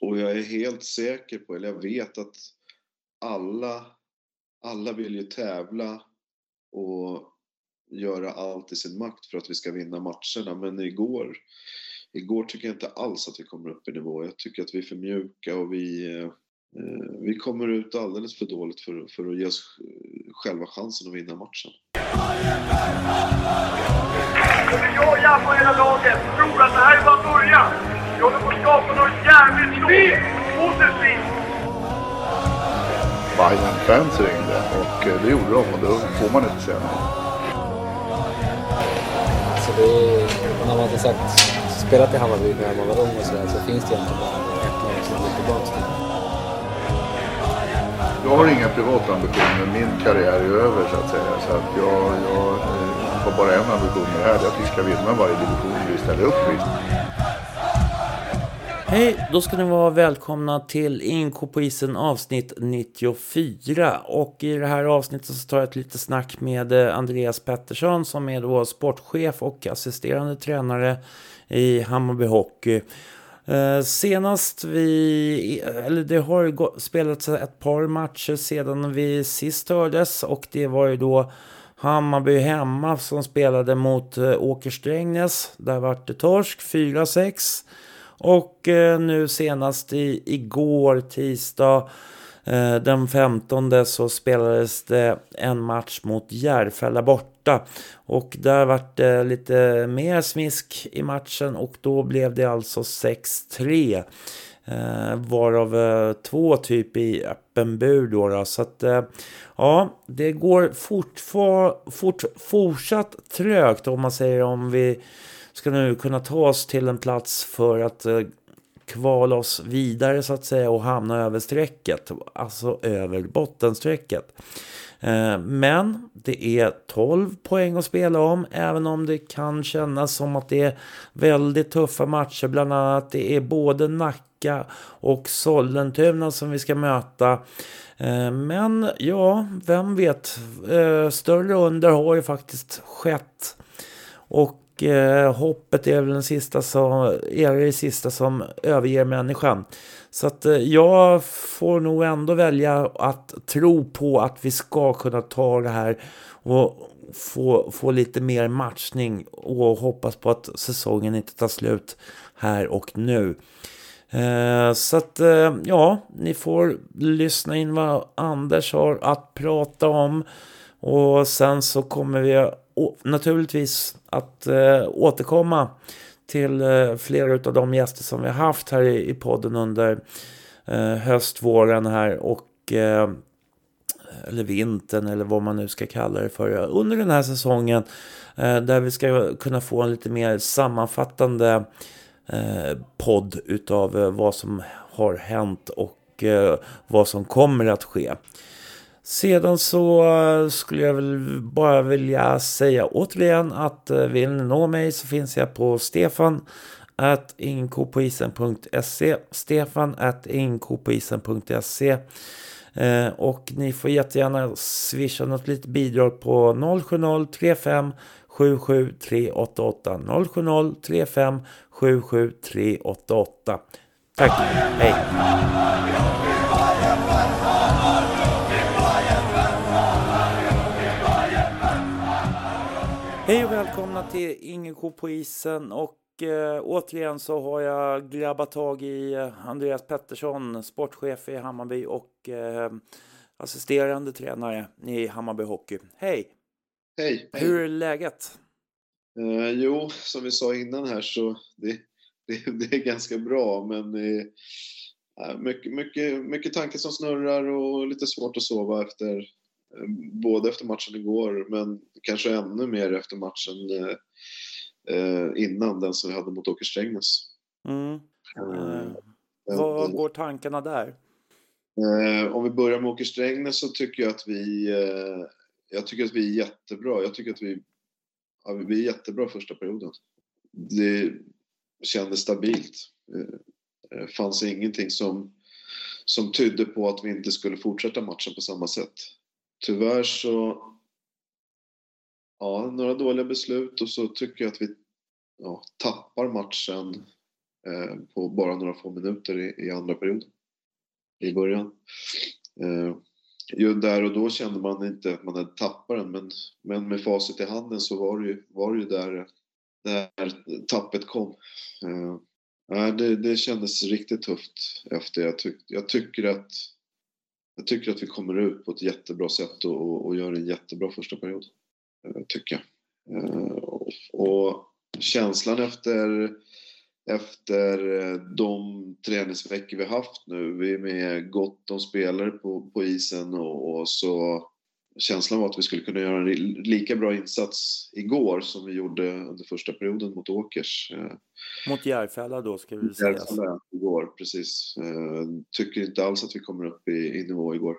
Och jag är helt säker på, eller jag vet att alla, alla vill ju tävla och göra allt i sin makt för att vi ska vinna matcherna. Men igår, igår tycker jag inte alls att vi kommer upp i nivå. Jag tycker att vi är för mjuka och vi, eh, vi kommer ut alldeles för dåligt för, för att ge oss själva chansen att vinna matchen. Jag jag på hela laget tror att det här är bara början. Vi håller på att skapa något jävligt stort. Positivt. Bayern-fans ringde och eh, det gjorde de och då får man inte säga nej. Så det är, när man har sagt, spelat i Hammarby när man var ung och sådär så finns det egentligen bara ett lag som går tillbaka till. Jag har inga privata ambitioner. Min karriär är över så att säga. Så att jag, jag eh, har bara en ambition med det här. Det är att vi ska vinna varje division vi ställer upp i. Hej, då ska ni vara välkomna till Inko på isen avsnitt 94. Och i det här avsnittet så tar jag ett litet snack med eh, Andreas Pettersson som är då sportchef och assisterande tränare i Hammarby Hockey. Eh, senast vi, eller det har ju spelats ett par matcher sedan vi sist hördes och det var ju då Hammarby hemma som spelade mot eh, Åker Strängnäs. Där vart det torsk 4-6. Och eh, nu senast i, igår, tisdag eh, den 15 så spelades det en match mot Järfälla borta. Och där vart det lite mer smisk i matchen och då blev det alltså 6-3. Eh, varav eh, två typ i öppen bur då, då. Så att eh, ja, det går fortfar, fort, fortsatt trögt om man säger om vi ska nu kunna ta oss till en plats för att eh, kvala oss vidare så att säga och hamna över strecket. Alltså över bottenstrecket. Eh, men det är 12 poäng att spela om, även om det kan kännas som att det är väldigt tuffa matcher. Bland annat det är både Nacka och Sollentuna som vi ska möta. Eh, men ja, vem vet? Större under har ju faktiskt skett. Och eh, hoppet är väl den sista som, är det sista som överger människan. Så att eh, jag får nog ändå välja att tro på att vi ska kunna ta det här och få, få lite mer matchning och hoppas på att säsongen inte tar slut här och nu. Eh, så att eh, ja, ni får lyssna in vad Anders har att prata om. Och sen så kommer vi naturligtvis att eh, återkomma till eh, flera av de gäster som vi har haft här i, i podden under eh, höstvåren här och eh, eller vintern eller vad man nu ska kalla det för under den här säsongen eh, där vi ska kunna få en lite mer sammanfattande eh, podd utav eh, vad som har hänt och eh, vad som kommer att ske. Sedan så eh, skulle jag väl bara vilja säga återigen att eh, vill ni nå mig så finns jag på Stefan at inkopoisen.se Stefan at inkopoisen.se eh, och ni får jättegärna swisha något litet bidrag på 070-35 77 388 070 35 77 388 Tack, hej! Hej och välkomna till Ingerko på isen och eh, återigen så har jag grabbat tag i eh, Andreas Pettersson, sportchef i Hammarby och eh, assisterande tränare i Hammarby Hockey. Hej! Hej! Hur är läget? Eh, jo, som vi sa innan här så det, det, det är ganska bra men eh, mycket, mycket, mycket tankar som snurrar och lite svårt att sova efter både efter matchen igår men kanske ännu mer efter matchen eh, innan den som vi hade mot Åker Strängnäs. Mm. Mm. Vad går tankarna där? Eh, om vi börjar med Åker Strängnäs så tycker jag att vi eh, jag tycker att vi är jättebra. Jag tycker att vi, ja, vi är jättebra första perioden. Det kändes stabilt. Det fanns ingenting som, som tydde på att vi inte skulle fortsätta matchen på samma sätt tyvärr så... Ja, några dåliga beslut och så tycker jag att vi ja, tappar matchen eh, på bara några få minuter i, i andra perioden. I början. Eh, ju där och då kände man inte att man hade tappat den men, men med facit i handen så var det ju, var det ju där, där tappet kom. Eh, det, det kändes riktigt tufft efter. Jag, tyck, jag, tycker att, jag tycker att vi kommer ut på ett jättebra sätt och, och gör en jättebra första period. Eh, tycker jag. Och, och känslan efter efter eh, de träningsveckor vi haft nu. Vi är med gott om spelare på, på isen och, och, så känslan var att vi skulle kunna göra en lika bra insats igår som vi gjorde under första perioden mot Åkers. Eh, mot Järfälla då ska vi säga. Järfälla igår, precis. Eh, tycker inte alls att vi kommer upp i, i nivå igår.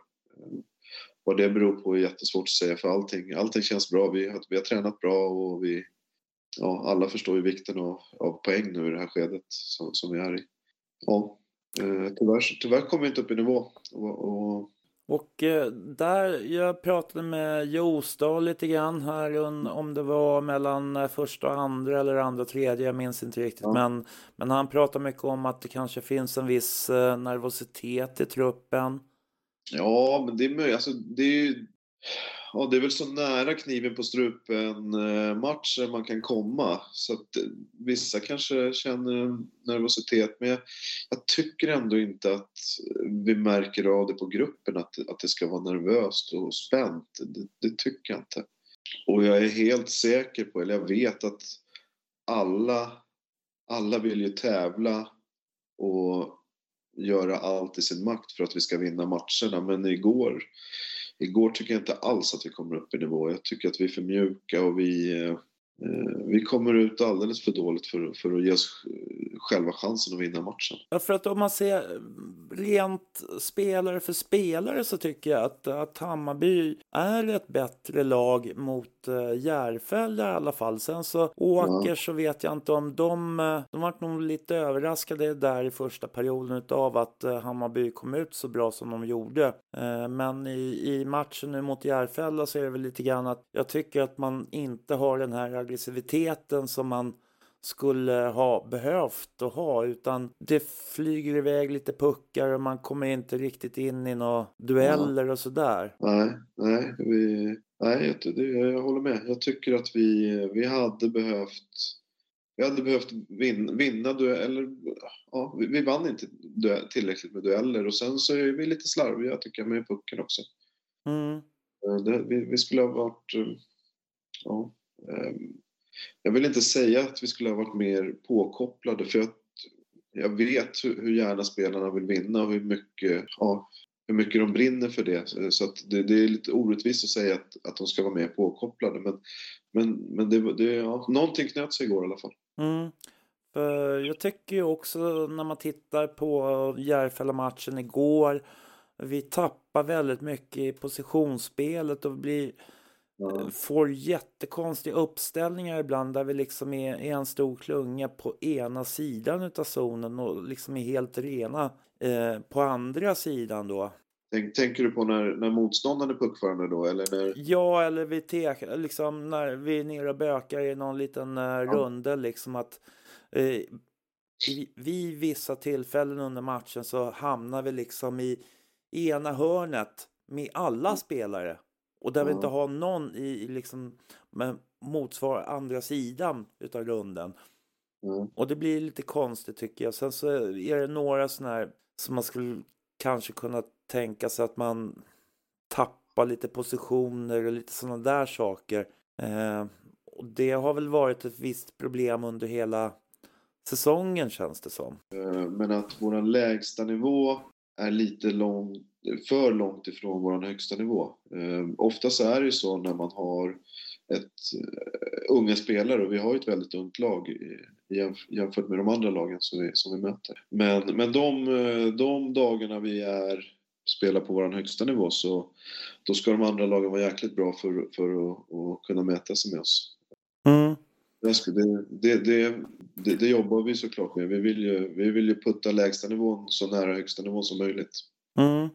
Vad det beror på är jättesvårt att säga för allting, allting känns bra. Vi har, vi har tränat bra och vi, ja, alla förstår ju vikten av, av poäng nu i det här skedet som, som vi är i. Ja, eh, tyvärr, tyvärr kommer vi inte upp i nivå. Och, och... och eh, där, jag pratade med Jostad lite grann här om det var mellan eh, första och andra eller andra och tredje, jag minns inte riktigt. Ja. Men, men han pratade mycket om att det kanske finns en viss nervositet i truppen. Ja, men det är möjligt. Alltså, det är ju ja, det är väl så nära kniven på strupen-matchen eh, matcher man kan komma. Så att eh, vissa kanske känner nervositet. Men jag, jag, tycker ändå inte att eh, vi märker av det på gruppen att, att det ska vara nervöst och spänt. Det, det tycker jag inte. Och jag är helt säker på, eller jag vet att alla, alla vill ju tävla och göra allt i sin makt för att vi ska vinna matcherna. Men igår Igår tycker jag inte alls att vi kommer upp i nivå. Jag tycker att vi är för mjuka och vi, eh, vi kommer ut alldeles för dåligt för, för att ge oss själva chansen att vinna matchen. Ja, för att om man ser rent spelare för spelare så tycker jag att, att Hammarby är ett bättre lag mot uh, Järfälla i alla fall. Sen så Åker ja. så vet jag inte om de, de var nog lite överraskade där i första perioden av att Hammarby kom ut så bra som de gjorde. Men i, i matchen nu mot Järfälla så är det väl lite grann att jag tycker att man inte har den här aggressiviteten som man skulle ha behövt att ha utan det flyger iväg lite puckar och man kommer inte riktigt in i några dueller och sådär. Nej, nej, vi, nej det, jag håller med. Jag tycker att vi, vi hade behövt vi hade behövt vinna, vinna dueller. Ja, vi, vi vann inte tillräckligt med dueller och sen så är vi lite slarviga tycker jag med pucken också. Mm. Det, vi, vi, skulle ha varit ja, ehm, Ehm, jag vill inte säga att vi skulle ha varit mer påkopplade för jag, jag vet hur, gärna spelarna vill vinna och hur mycket, ja, hur mycket de brinner för det. Så att det, det, är lite orättvist att säga att, att de ska vara mer påkopplade. Men, men, men det, det, ja, någonting knöt sig igår i alla fall. Mm. Jag tycker ju också när man tittar på Järfälla-matchen igår. Vi tappar väldigt mycket i positionsspelet och blir Får jättekonstiga uppställningar ibland där vi liksom är, är en stor klunga på ena sidan utav zonen och liksom är helt rena eh, på andra sidan då. Tänk, tänker du på när, när motståndaren är puckförande då? Eller när... Ja, eller vi te, liksom när vi är nere och bökar i någon liten eh, ja. runde liksom att eh, vid vissa tillfällen under matchen så hamnar vi liksom i ena hörnet med alla spelare. Och där vi inte har någon i liksom motsvarar andra sidan utav runden. Mm. Och det blir lite konstigt tycker jag. Sen så är det några sådana här som man skulle kanske kunna tänka sig att man tappar lite positioner och lite sådana där saker. Eh, och det har väl varit ett visst problem under hela säsongen känns det som. Eh, men att våran lägsta nivå är lite lång, för långt ifrån vår högsta nivå. Ehm, ofta oftast är det ju så när man har ett eh, unga spelare och vi har ju ett väldigt ungt lag jämfört med de andra lagen som vi, som vi möter. Men, men de, eh, de dagarna vi är, spelar på vår högsta nivå så då ska de andra lagen vara jäkligt bra för, för att, att kunna mäta sig med oss. Det, det, det, det, det jobbar vi såklart med. Vi vill, ju, vi vill ju putta lägsta nivån så nära högsta nivån som möjligt. Mm.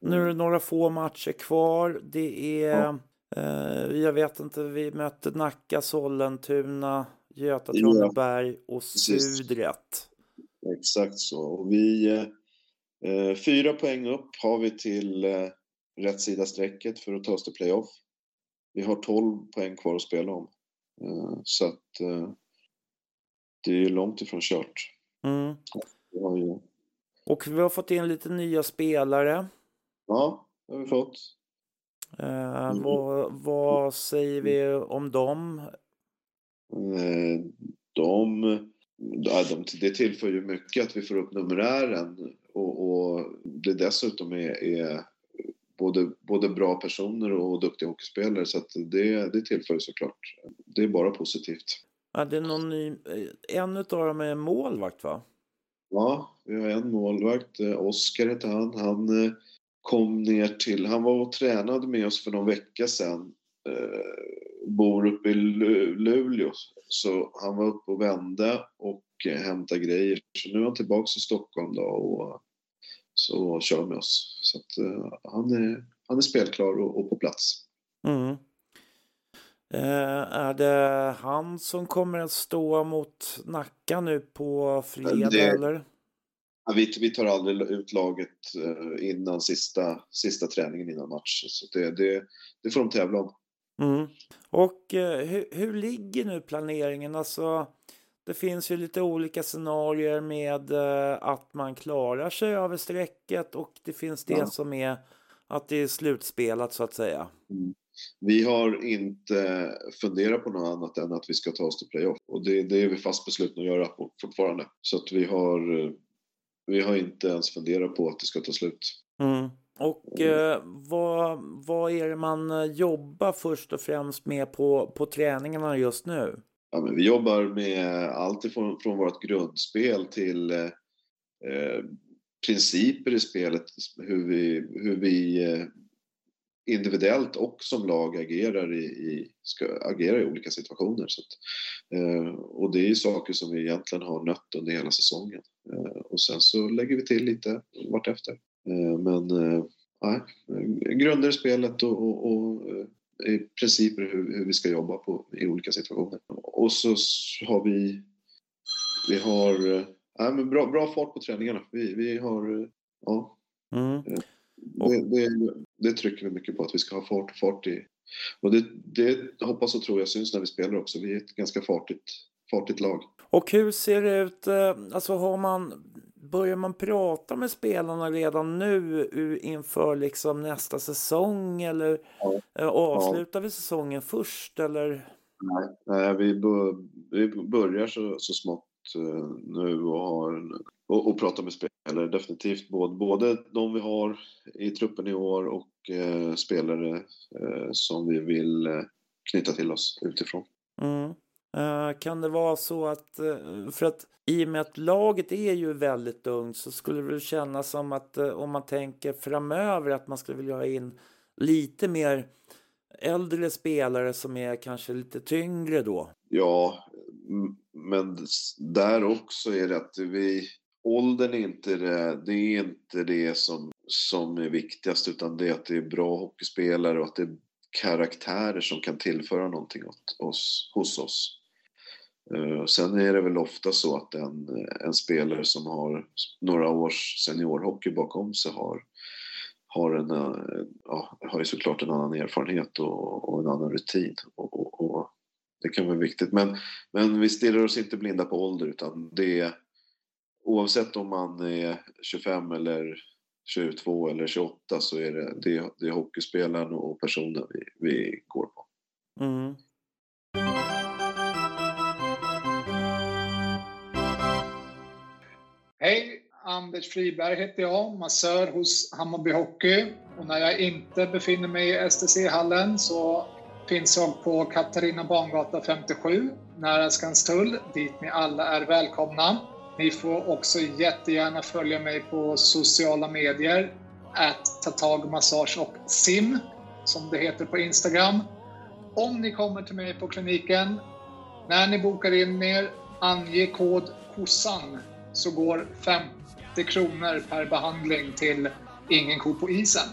Nu är det några få matcher kvar. Det är, ja. eh, jag vet inte, vi möter Nacka, Sollentuna, Göta, Traneberg och Sudret. Exakt så. Och vi, eh, fyra poäng upp har vi till eh, rätt sida strecket för att ta oss till playoff. Vi har 12 poäng kvar att spela om. Eh, så att eh, det är ju långt ifrån kört. Mm. Ju, Och vi har fått in lite nya spelare. ja, det har vi fått. Eh, Mm. vad, vad säger vi om dem? Eh, de, ja, de, det tillför ju mycket att vi får upp numerären och, och det dessutom är, är både, både bra personer och duktiga hockeyspelare så att det, det tillför såklart. Det är bara positivt. Ja, det är någon ny, eh, en av dem är målvakt va? Ja, vi har en målvakt, eh, Oskar heter han. Han eh, kom ner till, han var och tränade med oss för någon vecka sedan. Bor uppe i Lu- Luleå. Så han var uppe och vände och hämtade grejer. Så nu är han tillbaka i Stockholm då och så kör med oss. Så att, eh, han, är, han är spelklar och, och på plats. Mm. Eh, är det han som kommer att stå mot Nacka nu på fredag Det- eller? Ja, vi, vi tar aldrig ut laget eh, innan sista, sista träningen innan match. Så det, det, det får de tävla om. Mm. Och eh, hur, hur ligger nu planeringen? Alltså, det finns ju lite olika scenarier med eh, att man klarar sig över strecket och det finns det Ja. som är att det är slutspelat så att säga. Vi har inte funderat på något annat än att vi ska ta oss till playoff. Och det, det är vi fast beslutna att göra fortfarande. Så att vi har, eh, vi har inte ens funderat på att det ska ta slut. Mm. Och eh, vad, vad är det man eh, jobbar först och främst med på, på träningarna just nu? Ja, men vi jobbar med allt ifrån från vårt grundspel till eh, principer i spelet. Hur vi, hur vi eh, individuellt och som lag agerar i, i, ska agera i olika situationer. Så att, eh, och det är ju saker som vi egentligen har nött under hela säsongen. Eh, och sen så lägger vi till lite vartefter. Eh, men eh, nej, grunder i spelet och, och, och eh, principer hur, hur vi ska jobba på, i olika situationer. Och så har vi, vi har eh, nej, men bra, bra fart på träningarna. Vi, vi har, eh, ja, Mm. det, det, det trycker vi mycket på att vi ska ha fart och fart i. Och det, det hoppas och tror jag syns när vi spelar också. Vi är ett ganska fartigt, fartigt lag. Och hur ser det ut, eh, alltså har man, börjar man prata med spelarna redan nu inför liksom nästa säsong eller Ja. eh, avslutar vi säsongen först eller? Nej, vi, bör, vi börjar så, så smått eh, nu och, har och, och pratar med spelare definitivt. Både, både de vi har i truppen i år och eh, spelare eh, som vi vill eh, knyta till oss utifrån. Mm. Eh, kan det vara så att, eh, för att i och med att laget är ju väldigt ungt så skulle det väl kännas som att eh, om man tänker framöver att man skulle vilja ha in lite mer äldre spelare som är kanske lite tyngre då. Ja, men där också är det att vi... Åldern är inte det, det är inte det som, som är viktigast utan det är att det är bra hockeyspelare och att det är karaktärer som kan tillföra någonting åt oss, hos oss. Eh, sen är det väl ofta så att en, en spelare som har några års seniorhockey bakom sig har, har, en, eh, ja, har ju såklart en annan erfarenhet och, och en annan rutin. Och, och, och det kan vara viktigt. Men, men vi stirrar oss inte blinda på ålder utan det är oavsett om man är 25 eller 22 eller 28 så är det, det, det är hockeyspelaren och personen vi, vi går på. Anders Friberg heter jag, massör hos Hammarby Hockey. Och när jag inte befinner mig i STC-hallen så finns jag på Katarina Bangata 57, nära Skanstull, dit ni alla är välkomna. Ni får också jättegärna följa mig på sociala medier, att tatagmassage och sim, som det heter på Instagram. Om ni kommer till mig på kliniken, när ni bokar in er, ange kod KOSSAN så går 50 kronor per behandling till Ingen ko på isen.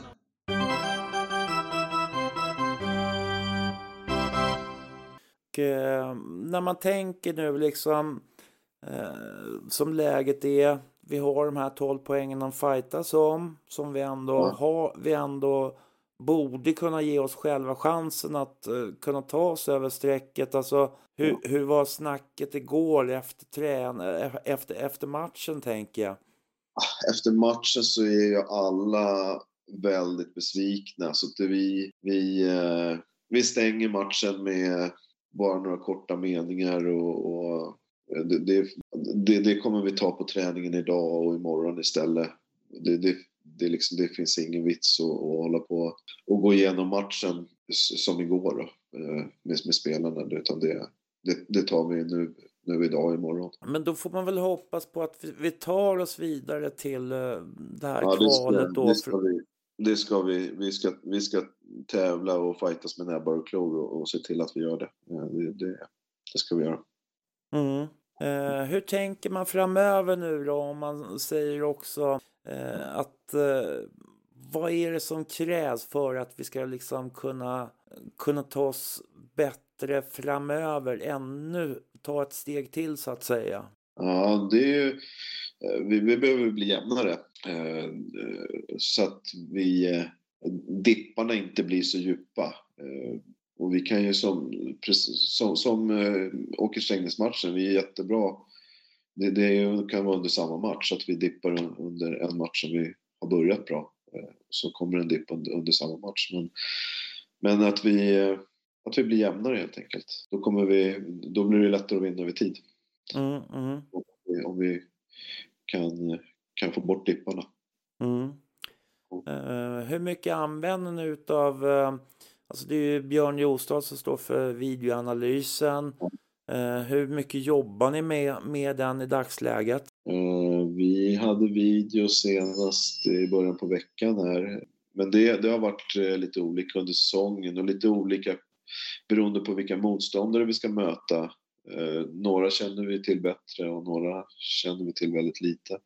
Och, eh, när man tänker nu liksom eh, som läget är. Vi har de här 12 poängen att fightas om som vi ändå, Ja. har, vi ändå borde kunna ge oss själva chansen att eh, kunna ta oss över strecket. Alltså, hur, hur var snacket igår efter, trän eh, efter, efter matchen tänker jag? Ah, efter matchen så är ju alla väldigt besvikna. Så att vi, vi, eh, vi stänger matchen med bara några korta meningar och, och eh, det, det, det, det kommer vi ta på träningen idag och imorgon istället. Det, det, det, liksom, det finns ingen vits att, att hålla på och gå igenom matchen som igår då, eh, med, med spelarna. Utan det, det, det tar vi nu, nu idag och imorgon. Men då får man väl hoppas på att vi, tar oss vidare till eh, det här Ja, kvalet då. det ska vi. Det ska vi. Vi ska, vi ska tävla och fightas med näbbar och klor och, och se till att vi gör det. Det, det, det ska vi göra. Mm. Eh, hur tänker man framöver nu då om man säger också eh, att eh, vad är det som krävs för att vi ska liksom kunna, kunna ta oss bättre framöver, ännu ta ett steg till så att säga? Ja, det är ju, eh, vi, vi behöver bli jämnare. eh, Så att vi, eh, dipparna inte blir så djupa. Eh, Och vi kan ju som, som, som eh, Åkersträngnäs-matchen, vi är jättebra. Det, det kan vara under samma match, att vi dippar under en match som vi har börjat bra. Eh, Så kommer en dipp under, under samma match. Men, men att, vi, eh, att vi blir jämnare helt enkelt. Då, kommer vi, då blir det lättare att vinna över tid Mm, mm, om vi kan, kan få bort dipparna. mm. Eh, hur mycket använder ni utav, eh, alltså det är ju Björn Jostad som står för videoanalysen. Eh, hur mycket jobbar ni med, med den i dagsläget? Vi hade video senast i början på veckan här. Men det, det har varit lite olika under säsongen och lite olika beroende på vilka motståndare vi ska möta. Eh, Några känner vi till bättre och några känner vi till väldigt lite.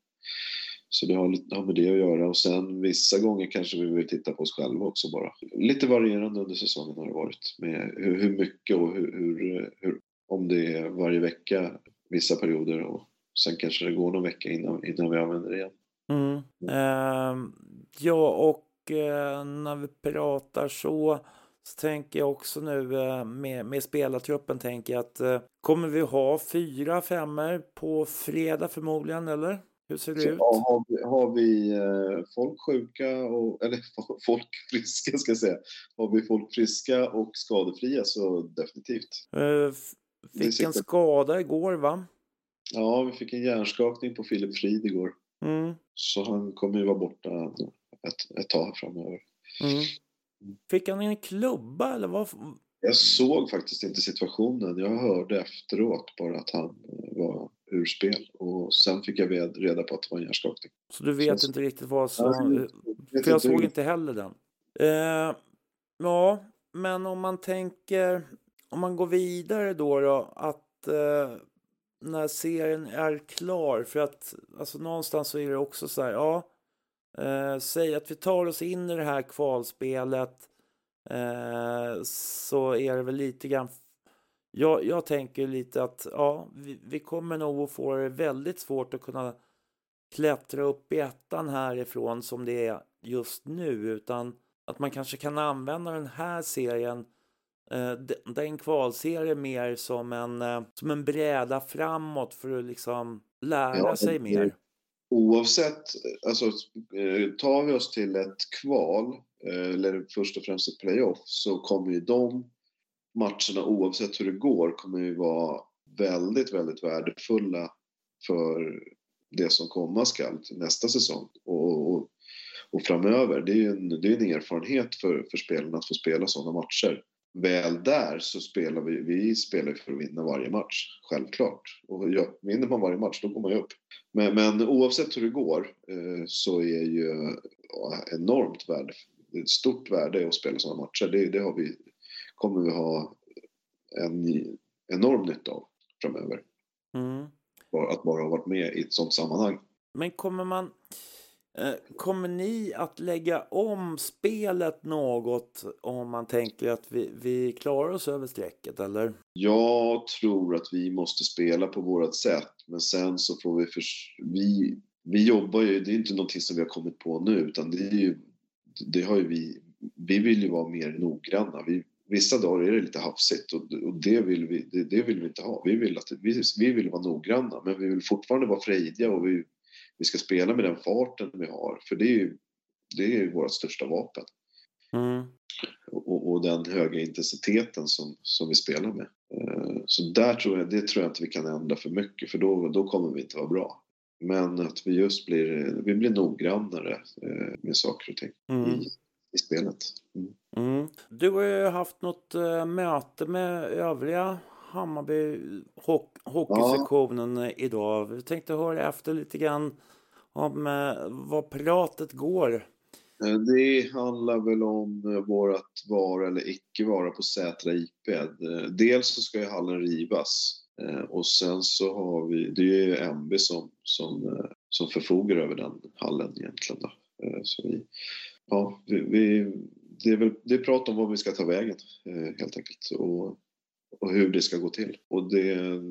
Så det har, har med det att göra och sen vissa gånger kanske vi vill titta på oss själva också bara. Lite varierande under säsongen har det varit med hur, hur mycket och hur, hur, hur, om det är varje vecka vissa perioder och sen kanske det går någon vecka innan, innan vi använder det igen. Mm. Ehm, ja, och eh, när vi pratar så, så tänker jag också nu eh, med, med spelartruppen tänker jag att eh, kommer vi ha fyra femmer på fredag förmodligen, eller? Hur ser det Så, ut? ja, har vi, har vi eh, folk sjuka, och, eller folk friska ska jag säga. Har vi folk friska och skadefria så definitivt. Är fick en skada igår, va? Ja, vi fick en hjärnskakning på Filip Frid igår. Mm. Så han kommer ju vara borta ett, ett tag framöver. Mm. Fick han en klubba eller vad? Jag såg faktiskt inte situationen. Jag hörde efteråt bara att han eh, var ur spel. Och sen fick jag reda på att det var en hjärnskakning. Så du vet Känns- inte riktigt vad som... Vet För jag såg inte heller den. Eh, ja, men om man tänker, om man går vidare då, då att eh, när serien är klar, för att alltså någonstans så är det också så här, ja, eh, säg att vi tar oss in i det här kvalspelet, eh, så är det väl lite grann, jag, jag tänker lite att ja, vi, vi kommer nog att få det väldigt svårt att kunna klättra upp i ettan härifrån som det är just nu utan att man kanske kan använda den här serien eh, den kvalserien mer som en, eh, som en bräda framåt för att liksom lära Ja, sig mer. Oavsett, alltså eh, tar vi oss till ett kval eh, eller först och främst ett playoff så kommer ju de matcherna oavsett hur det går kommer ju vara väldigt, väldigt värdefulla för det som komma skall nästa säsong och, och, och framöver. Det är ju en, det är en erfarenhet för, för spelarna att få spela sådana matcher. Väl där så spelar vi, vi spelar för att vinna varje match, självklart. Och ja, vinner man varje match då går man ju upp. Men, men oavsett hur det går eh, så är ju ja, enormt värde, ett stort värde att spela sådana matcher. Det, det har vi, kommer vi ha en enorm nytta av framöver. Mm. Att bara ha varit med i ett sådant sammanhang. Men kommer man... Eh, kommer ni att lägga om spelet något om man tänker att vi, vi klarar oss över strecket eller? Jag tror att vi måste spela på vårt sätt men sen så får vi... För, vi, vi jobbar ju, det är inte någonting som vi har kommit på nu utan det är ju... Det har ju vi... Vi vill ju vara mer noggranna. Vi, vissa dagar är det lite hafsigt och, och det, vill vi, det, det, vill vi inte ha. Vi vill, att, vi, vi vill vara noggranna men vi vill fortfarande vara frejdiga och vi, vi ska spela med den farten vi har för det är ju, det är ju vårt största vapen. Mm. Och, och, den höga intensiteten som, som vi spelar med. Eh, så där tror jag, det tror jag inte vi kan ändra för mycket för då, då kommer vi inte vara bra. Men att vi just blir, vi blir noggrannare eh, med saker och ting Mm. i, i spelet. Mm. Mm. Du har ju haft något eh, möte med övriga Hammarby hock hockeysektionen eh, idag. Vi tänkte höra efter lite grann om eh, vad pratet går. Eh, Det handlar väl om eh, vårat vara eller icke vara på Sätra IP. Dels så ska ju hallen rivas och sen så har vi, det är ju MB som, som, som förfogar över den hallen egentligen då. Så vi, ja, vi, vi, det är väl det är prat om vad vi ska ta vägen helt enkelt och, och hur det ska gå till. Och det,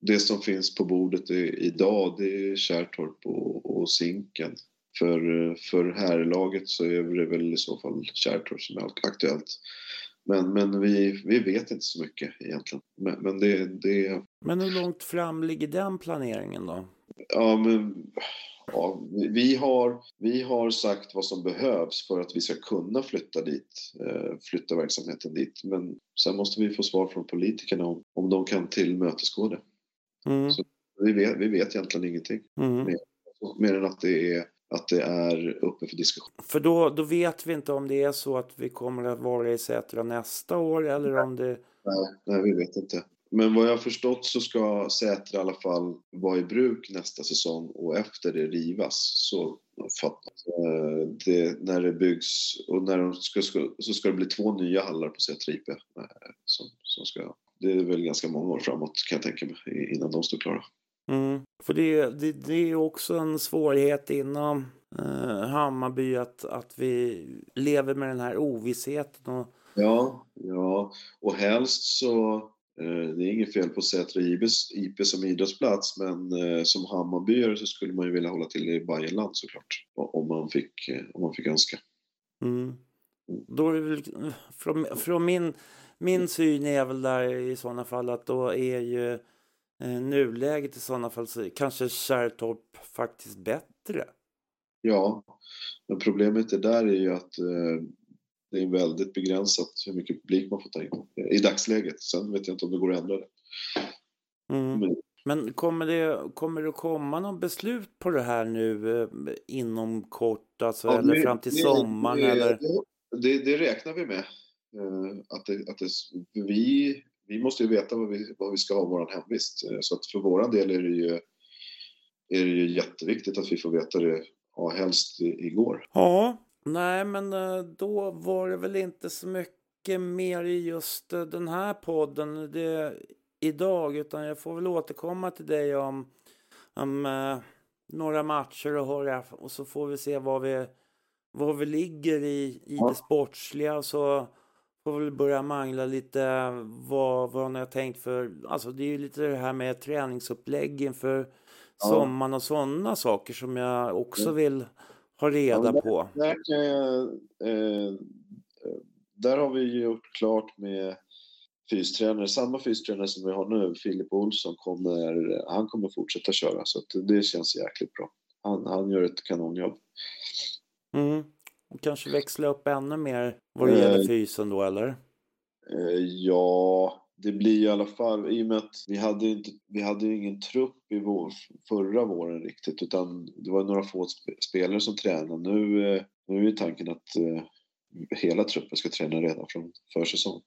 det som finns på bordet idag det är Kärrtorp och, och Zinken. För, för herrlaget så är det väl i så fall Kärrtorp som är aktuellt. Men, men vi, vi vet inte så mycket egentligen. Men, men det, det, Men hur långt fram ligger den planeringen då? ja, men, ja, vi- har, vi har sagt vad som behövs för att vi ska kunna flytta dit, eh, flytta verksamheten dit. Men sen måste vi få svar från politikerna om, om de kan tillmötesgå det. Mm. Så- Vi vet, vi vet egentligen ingenting. Mm. Mer än att det är, att det är uppe för diskussion. För då, då vet vi inte om det är så att vi kommer att vara i Sätra nästa år eller om det... Nej, nej, vi vet inte. Men vad jag har förstått så ska Sätra i alla fall vara i bruk nästa säsong och efter det rivas. Så fattat. Eh, det, när det byggs och när de ska, ska, så ska det bli två nya hallar på Sätra IP. eh, Som, som ska, det är väl ganska många år framåt kan jag tänka mig innan de står klara. Mm. För det, det, det är ju också en svårighet inom eh, Hammarby att, att vi lever med den här ovissheten. Och, Ja, ja. och helst så det är inget fel på Sätra IP som idrottsplats men eh, som Hammarbyare så skulle man ju vilja hålla till i Bayernland såklart. Om man fick, eh, om man fick önska. mm. Då är det väl, från, från min, min syn är väl där i sådana fall att då är ju eh, nuläget i sådana fall så kanske Kärrtorp faktiskt bättre. Ja, men problemet är där är ju att eh, det är väldigt begränsat hur mycket publik man får ta in i dagsläget. Sen vet jag inte om det går att ändra det. Mm. Men, Men kommer det, kommer det komma något beslut på det här nu eh, inom kort, alltså, Ja, eller det- fram till det- sommaren? det, eller? Det, det räknar vi med. Eh, Att att vi, vi måste ju veta vad vi, vad vi ska ha vår hemvist. Eh, Så att för våran del är det ju, är det ju jätteviktigt att vi får veta det ja, helst igår. Ja, nej men eh, då var det väl inte så mycket mer i just eh, den här podden det, idag utan jag får väl återkomma till dig om, om eh, några matcher och höra och så får vi se var vi, var vi ligger i, i det sportsliga. Och så får vi börja mangla lite vad, vad ni har tänkt för, alltså det är ju lite det här med träningsupplägg inför Ja. sommaren och sådana saker som jag också vill ha reda Ja, men på. Där, jag, eh, eh, där har vi gjort klart med fystränare, samma fystränare som vi har nu, Filip Olsson, kommer, han kommer fortsätta köra så det känns jäkligt bra. Han, han gör ett kanonjobb. Mm. Och kanske växla upp ännu mer vad det gäller Eh. fysen då eller? Eh, Ja, det blir i alla fall i och med att vi hade, inte, vi hade ju ingen trupp i vår, förra våren riktigt utan det var några få sp- spelare som tränade. Nu, eh, nu är ju tanken att eh, hela truppen ska träna redan från försäsong.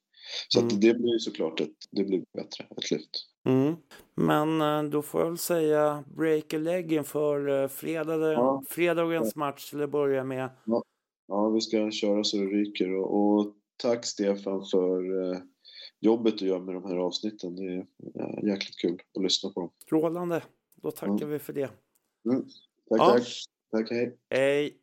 Så Mm. att det blir ju såklart ett, det blir bättre, ett lyft. Mm. Men eh, då får jag väl säga break a leg inför eh, fredag, Ja. fredagens match till att börja med. Ja, vi ska köra så det ryker och, och tack Stefan för jobbet du gör med de här avsnitten. Det är eh, jäkligt kul att lyssna på dem. Strålande. Då tackar Mm. vi för det. Mm. Tack, Ja. tack. Tack, hej. Hej!